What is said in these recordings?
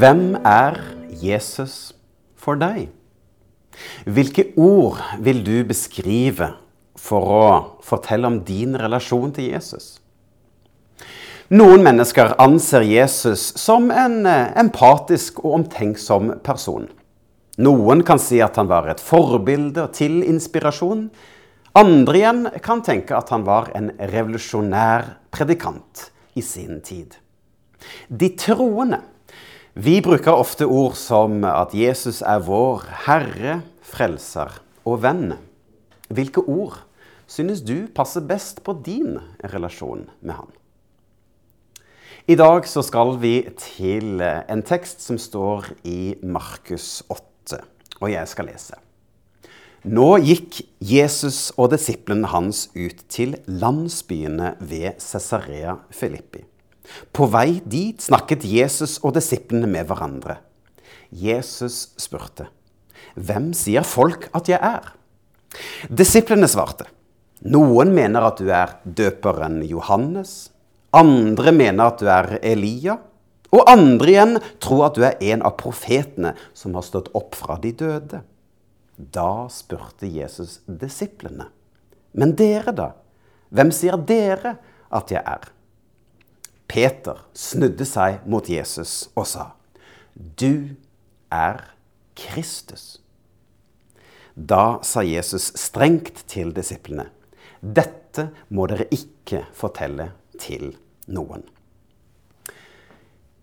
Hvem er Jesus for deg? Hvilke ord vil du beskrive for å fortelle om din relasjon til Jesus? Noen mennesker anser Jesus som en eh, empatisk og omtenksom person. Noen kan si at han var et forbilde til inspirasjon. Andre igjen kan tenke at han var en revolusjonær predikant i sin tid. De troende vi bruker ofte ord som at Jesus er vår Herre, Frelser og venn. Hvilke ord synes du passer best på din relasjon med Han? I dag så skal vi til en tekst som står i Markus 8, og jeg skal lese. Nå gikk Jesus og disiplene hans ut til landsbyene ved Cesarea Filippi. På vei dit snakket Jesus og disiplene med hverandre. Jesus spurte, 'Hvem sier folk at jeg er?' Disiplene svarte, 'Noen mener at du er døperen Johannes.' 'Andre mener at du er Elia.' Og andre igjen tror at du er en av profetene som har stått opp fra de døde. Da spurte Jesus disiplene, 'Men dere, da? Hvem sier dere at jeg er?' Peter snudde seg mot Jesus og sa, 'Du er Kristus'. Da sa Jesus strengt til disiplene, 'Dette må dere ikke fortelle til noen'.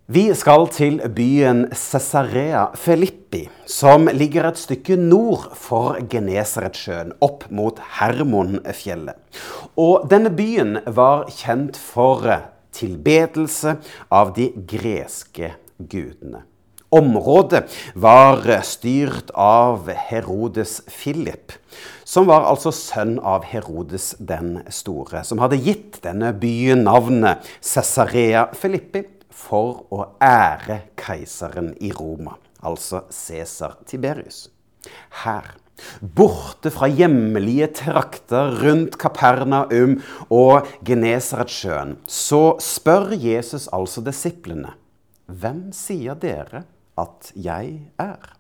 Vi skal til byen Cesarea Filippi, som ligger et stykke nord for Genesaretsjøen, opp mot Hermonfjellet. Og denne byen var kjent for tilbedelse av de greske gudene. Området var styrt av Herodes Philip, som var altså sønn av Herodes den store, som hadde gitt denne byen navnet Cesarea Filippi for å ære keiseren i Roma, altså Cæsar Tiberius. Her Borte fra hjemlige trakter rundt Kapernaum og Genesaretsjøen, så spør Jesus altså disiplene, hvem sier dere at jeg er?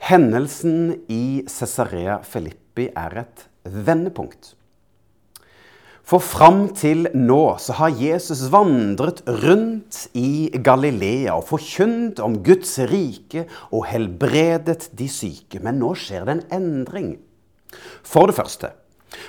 Hendelsen i Cesarea Filippi er et vendepunkt. For fram til nå så har Jesus vandret rundt i Galilea og forkynt om Guds rike og helbredet de syke. Men nå skjer det en endring. For det første,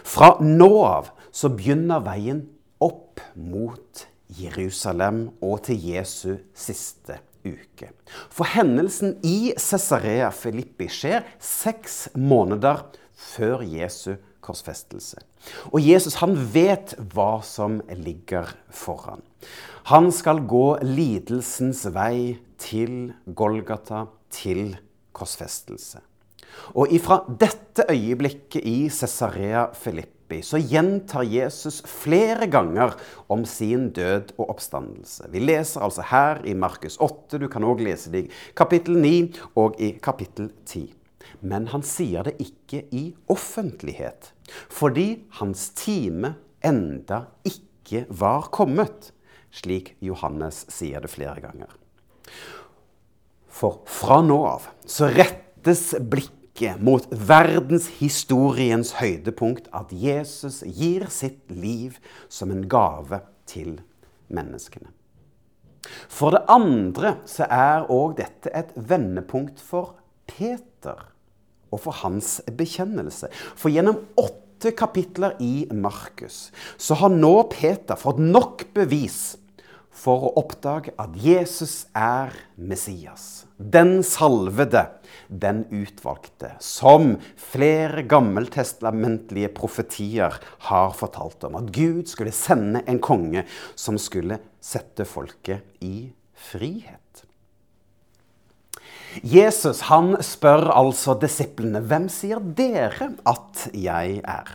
fra nå av så begynner veien opp mot Jerusalem og til Jesu siste uke. For hendelsen i Cesarea Filippi skjer seks måneder før Jesu korsfestelse. Og Jesus han vet hva som ligger foran. Han skal gå lidelsens vei til Golgata, til korsfestelse. Og ifra dette øyeblikket i Cesarea Filippi så gjentar Jesus flere ganger om sin død og oppstandelse. Vi leser altså her i Markus 8, du kan òg lese det i kapittel 9 og i kapittel 10 men han sier det ikke i offentlighet. Fordi hans time enda ikke var kommet, slik Johannes sier det flere ganger. For fra nå av så rettes blikket mot verdenshistoriens høydepunkt at Jesus gir sitt liv som en gave til menneskene. For det andre så er òg dette et vendepunkt for Peter og for hans bekjennelse. For gjennom åtte kapitler i Markus så har nå Peter fått nok bevis for å oppdage at Jesus er Messias. Den salvede, den utvalgte, som flere gammeltestamentlige profetier har fortalt om. At Gud skulle sende en konge som skulle sette folket i frihet. Jesus han spør altså disiplene hvem sier dere at jeg er?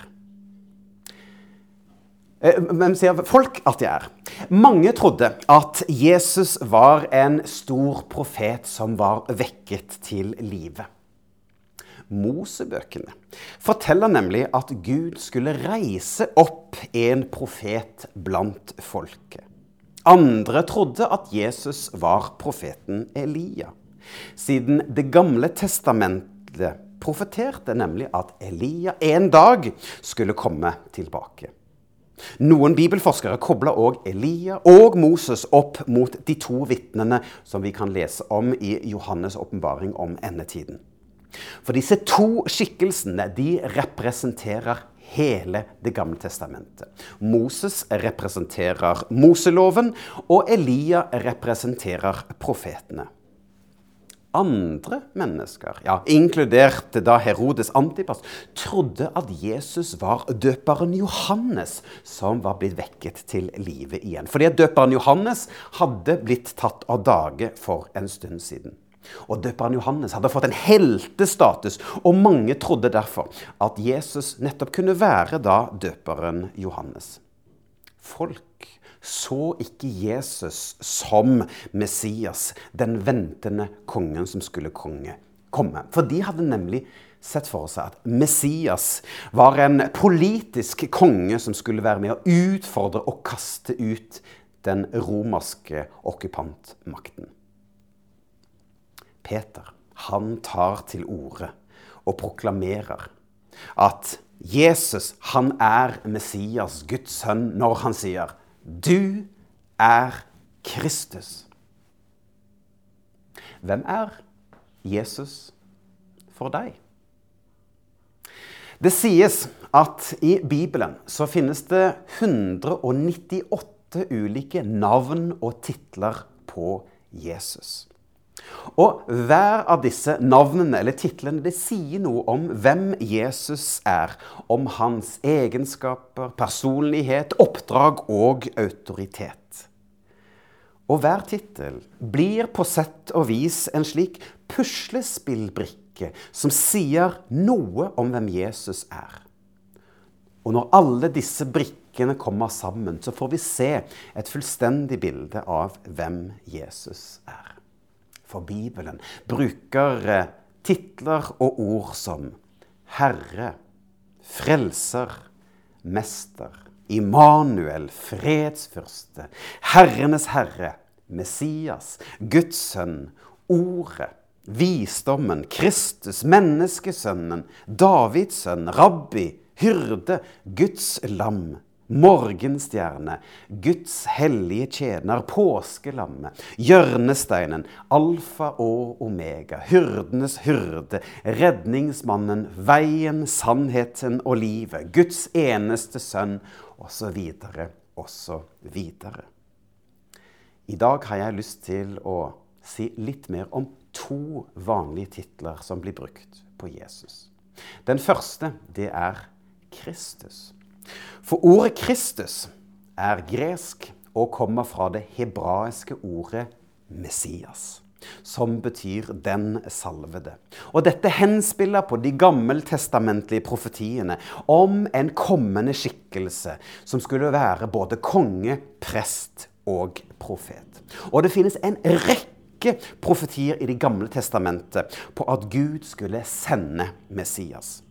Eh, hvem sier folk at jeg er? Mange trodde at Jesus var en stor profet som var vekket til live. Mosebøkene forteller nemlig at Gud skulle reise opp en profet blant folket. Andre trodde at Jesus var profeten Elia, siden Det gamle testamentet profeterte nemlig at Elia en dag skulle komme tilbake. Noen bibelforskere kobler òg Elia og Moses opp mot de to vitnene som vi kan lese om i Johannes' åpenbaring om endetiden. For disse to skikkelsene de representerer hele Det gamle testamentet. Moses representerer Moseloven, og Elia representerer profetene. Andre mennesker, ja, inkludert da Herodes Antipas, trodde at Jesus var døperen Johannes som var blitt vekket til live igjen. Fordi at døperen Johannes hadde blitt tatt av dage for en stund siden. Og døperen Johannes hadde fått en heltestatus, og mange trodde derfor at Jesus nettopp kunne være da døperen Johannes. Folk så ikke Jesus som Messias, den ventende kongen som skulle konge, komme. For de hadde nemlig sett for seg at Messias var en politisk konge som skulle være med å utfordre og kaste ut den romerske okkupantmakten. Peter han tar til orde og proklamerer at Jesus han er Messias, Guds sønn, når han sier 'Du er Kristus'. Hvem er Jesus for deg? Det sies at i Bibelen så finnes det 198 ulike navn og titler på Jesus. Og hver av disse navnene eller titlene det sier noe om hvem Jesus er. Om hans egenskaper, personlighet, oppdrag og autoritet. Og hver tittel blir på sett og vis en slik puslespillbrikke som sier noe om hvem Jesus er. Og når alle disse brikkene kommer sammen, så får vi se et fullstendig bilde av hvem Jesus er for Bibelen bruker eh, titler og ord som Herre, Frelser, Mester, Immanuel, Fredsfyrste, Herrenes Herre, Messias, Guds sønn, Ordet, Visdommen, Kristus, Menneskesønnen, Davids sønn, Rabbi, Hyrde, Guds lam, Morgenstjerne, Guds hellige tjener, påskelammet, hjørnesteinen, alfa og omega, hyrdenes hyrde, redningsmannen, veien, sannheten og livet, Guds eneste sønn, osv., osv. I dag har jeg lyst til å si litt mer om to vanlige titler som blir brukt på Jesus. Den første, det er Kristus. For ordet Kristus er gresk og kommer fra det hebraiske ordet Messias. Som betyr 'den salvede'. Og Dette henspiller på de gammeltestamentlige profetiene om en kommende skikkelse som skulle være både konge, prest og profet. Og det finnes en rekke profetier i Det gamle testamentet på at Gud skulle sende Messias.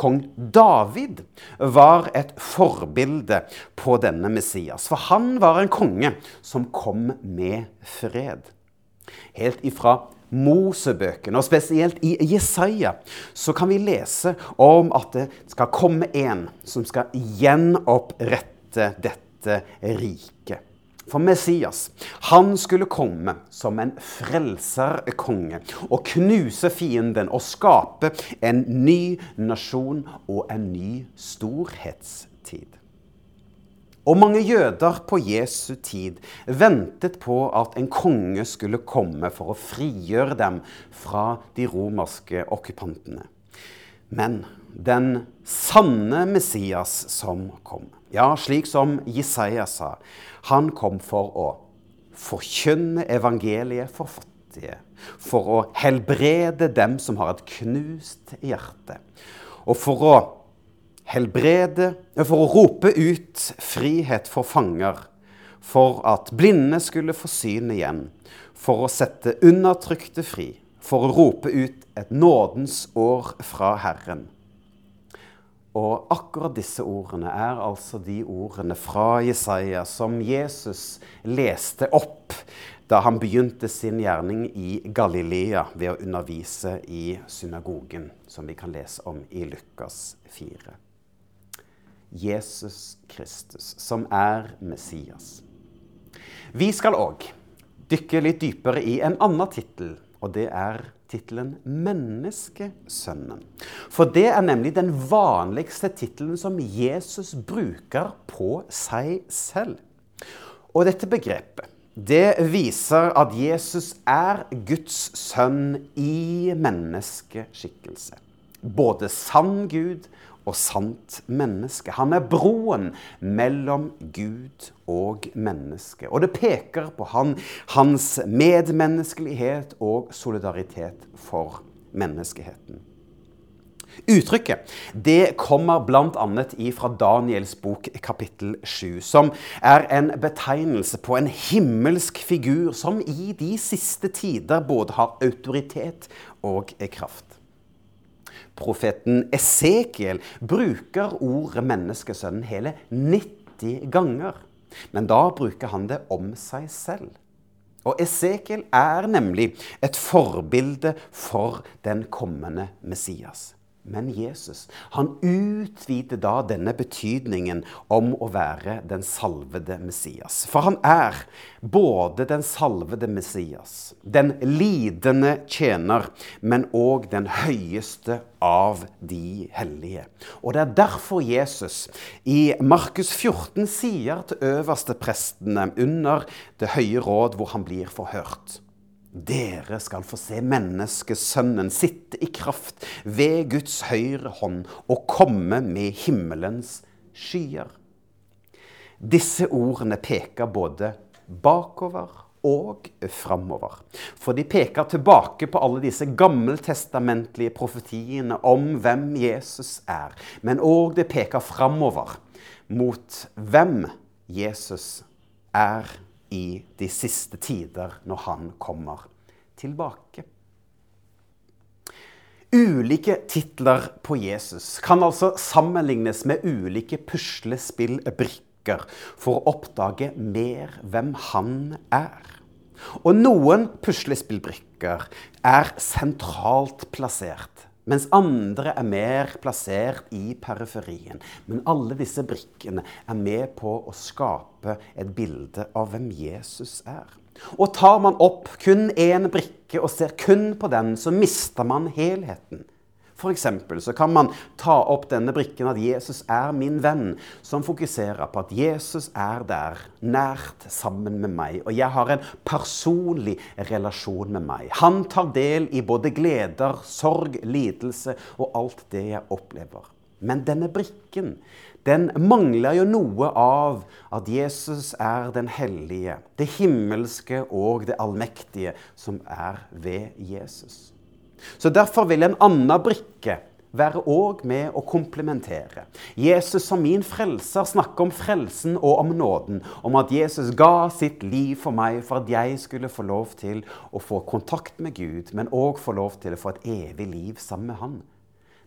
Kong David var et forbilde på denne Messias. For han var en konge som kom med fred. Helt ifra Mosebøkene, og spesielt i Jesaja, så kan vi lese om at det skal komme en som skal gjenopprette dette riket. For Messias, han skulle komme som en frelserkonge og knuse fienden og skape en ny nasjon og en ny storhetstid. Og mange jøder på Jesu tid ventet på at en konge skulle komme for å frigjøre dem fra de romerske okkupantene. Men den sanne Messias som kom, ja, slik som Jesaja sa, han kom for å forkynne evangeliet for fattige. For å helbrede dem som har et knust hjerte. Og for å helbrede For å rope ut frihet for fanger. For at blinde skulle få syn igjen. For å sette undertrykte fri. For å rope ut et nådens år fra Herren. Og akkurat disse ordene er altså de ordene fra Jesaja som Jesus leste opp da han begynte sin gjerning i Galilea ved å undervise i synagogen, som vi kan lese om i Lukas 4. Jesus Kristus, som er Messias. Vi skal òg dykke litt dypere i en annen tittel, og det er tittelen 'Menneskesønnen'. For det er nemlig den vanligste tittelen som Jesus bruker på seg selv. Og dette begrepet det viser at Jesus er Guds sønn i menneskeskikkelse. Både sann Gud og sant menneske. Han er broen mellom Gud og menneske. Og det peker på han, hans medmenneskelighet og solidaritet for menneskeheten. Uttrykket det kommer bl.a. fra Daniels bok kapittel 7, som er en betegnelse på en himmelsk figur som i de siste tider både har autoritet og kraft. Profeten Esekiel bruker ordet menneskesønnen hele 90 ganger. Men da bruker han det om seg selv. Og Esekiel er nemlig et forbilde for den kommende Messias. Men Jesus han utvider da denne betydningen om å være den salvede Messias. For han er både den salvede Messias, den lidende tjener, men òg den høyeste av de hellige. Og det er derfor Jesus i Markus 14 sier til øverste prestene under Det høye råd, hvor han blir forhørt dere skal få se menneskesønnen sitte i kraft ved Guds høyre hånd og komme med himmelens skyer. Disse ordene peker både bakover og framover. For de peker tilbake på alle disse gammeltestamentlige profetiene om hvem Jesus er. Men òg det peker framover mot hvem Jesus er i de siste tider når han kommer tilbake. Ulike titler på Jesus kan altså sammenlignes med ulike puslespillbrikker for å oppdage mer hvem han er. Og noen puslespillbrikker er sentralt plassert mens andre er mer plassert i periferien. Men alle disse brikkene er med på å skape et bilde av hvem Jesus er. Og tar man opp kun én brikke og ser kun på den, så mister man helheten. F.eks. så kan man ta opp denne brikken at Jesus er min venn, som fokuserer på at Jesus er der, nært sammen med meg, og jeg har en personlig relasjon med meg. Han tar del i både gleder, sorg, lidelse og alt det jeg opplever. Men denne brikken, den mangler jo noe av at Jesus er den hellige, det himmelske og det allmektige som er ved Jesus. Så Derfor vil en annen brikke være òg med å komplementere. Jesus som min frelser snakker om frelsen og om nåden. Om at Jesus ga sitt liv for meg for at jeg skulle få lov til å få kontakt med Gud, men òg få lov til å få et evig liv sammen med Han.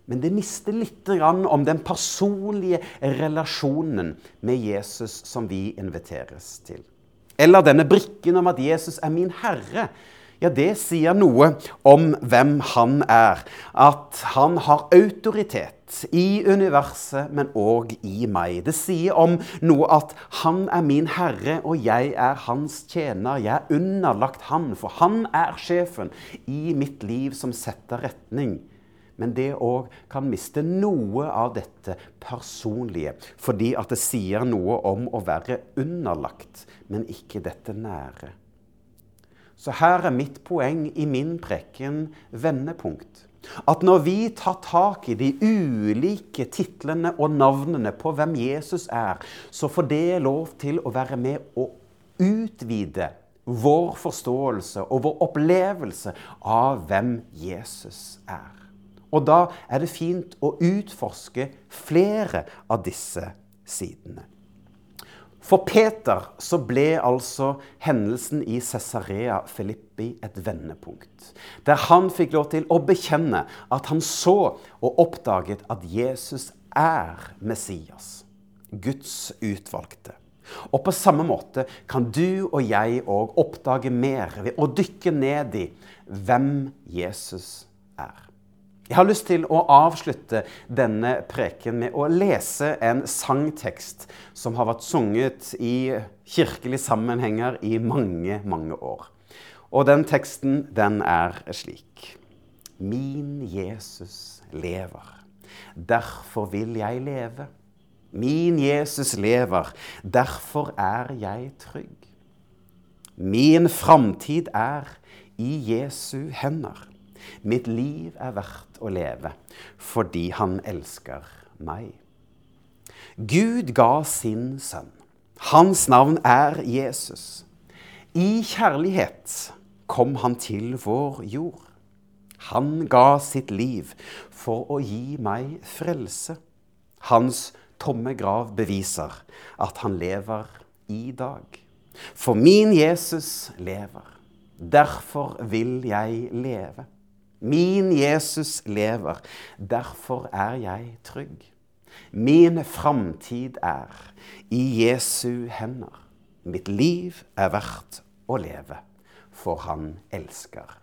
Men det mister litt om den personlige relasjonen med Jesus som vi inviteres til. Eller denne brikken om at Jesus er min herre ja, det sier noe om hvem han er. At han har autoritet i universet, men òg i meg. Det sier om noe at han er min herre, og jeg er hans tjener. Jeg er underlagt han, for han er sjefen i mitt liv som setter retning. Men det òg kan miste noe av dette personlige, fordi at det sier noe om å være underlagt, men ikke dette nære. Så her er mitt poeng i min prekken vendepunkt. At når vi tar tak i de ulike titlene og navnene på hvem Jesus er, så får det lov til å være med å utvide vår forståelse og vår opplevelse av hvem Jesus er. Og da er det fint å utforske flere av disse sidene. For Peter så ble altså hendelsen i Cesarea Filippi et vendepunkt. Der han fikk lov til å bekjenne at han så og oppdaget at Jesus er Messias, Guds utvalgte. Og på samme måte kan du og jeg òg oppdage mer ved å dykke ned i hvem Jesus er. Jeg har lyst til å avslutte denne preken med å lese en sangtekst som har vært sunget i kirkelige sammenhenger i mange, mange år. Og den teksten, den er slik. Min Jesus lever, derfor vil jeg leve. Min Jesus lever, derfor er jeg trygg. Min framtid er i Jesu hender. Mitt liv er verdt å leve fordi han elsker meg. Gud ga sin sønn. Hans navn er Jesus. I kjærlighet kom han til vår jord. Han ga sitt liv for å gi meg frelse. Hans tomme grav beviser at han lever i dag. For min Jesus lever. Derfor vil jeg leve. Min Jesus lever. Derfor er jeg trygg. Min framtid er i Jesu hender. Mitt liv er verdt å leve, for han elsker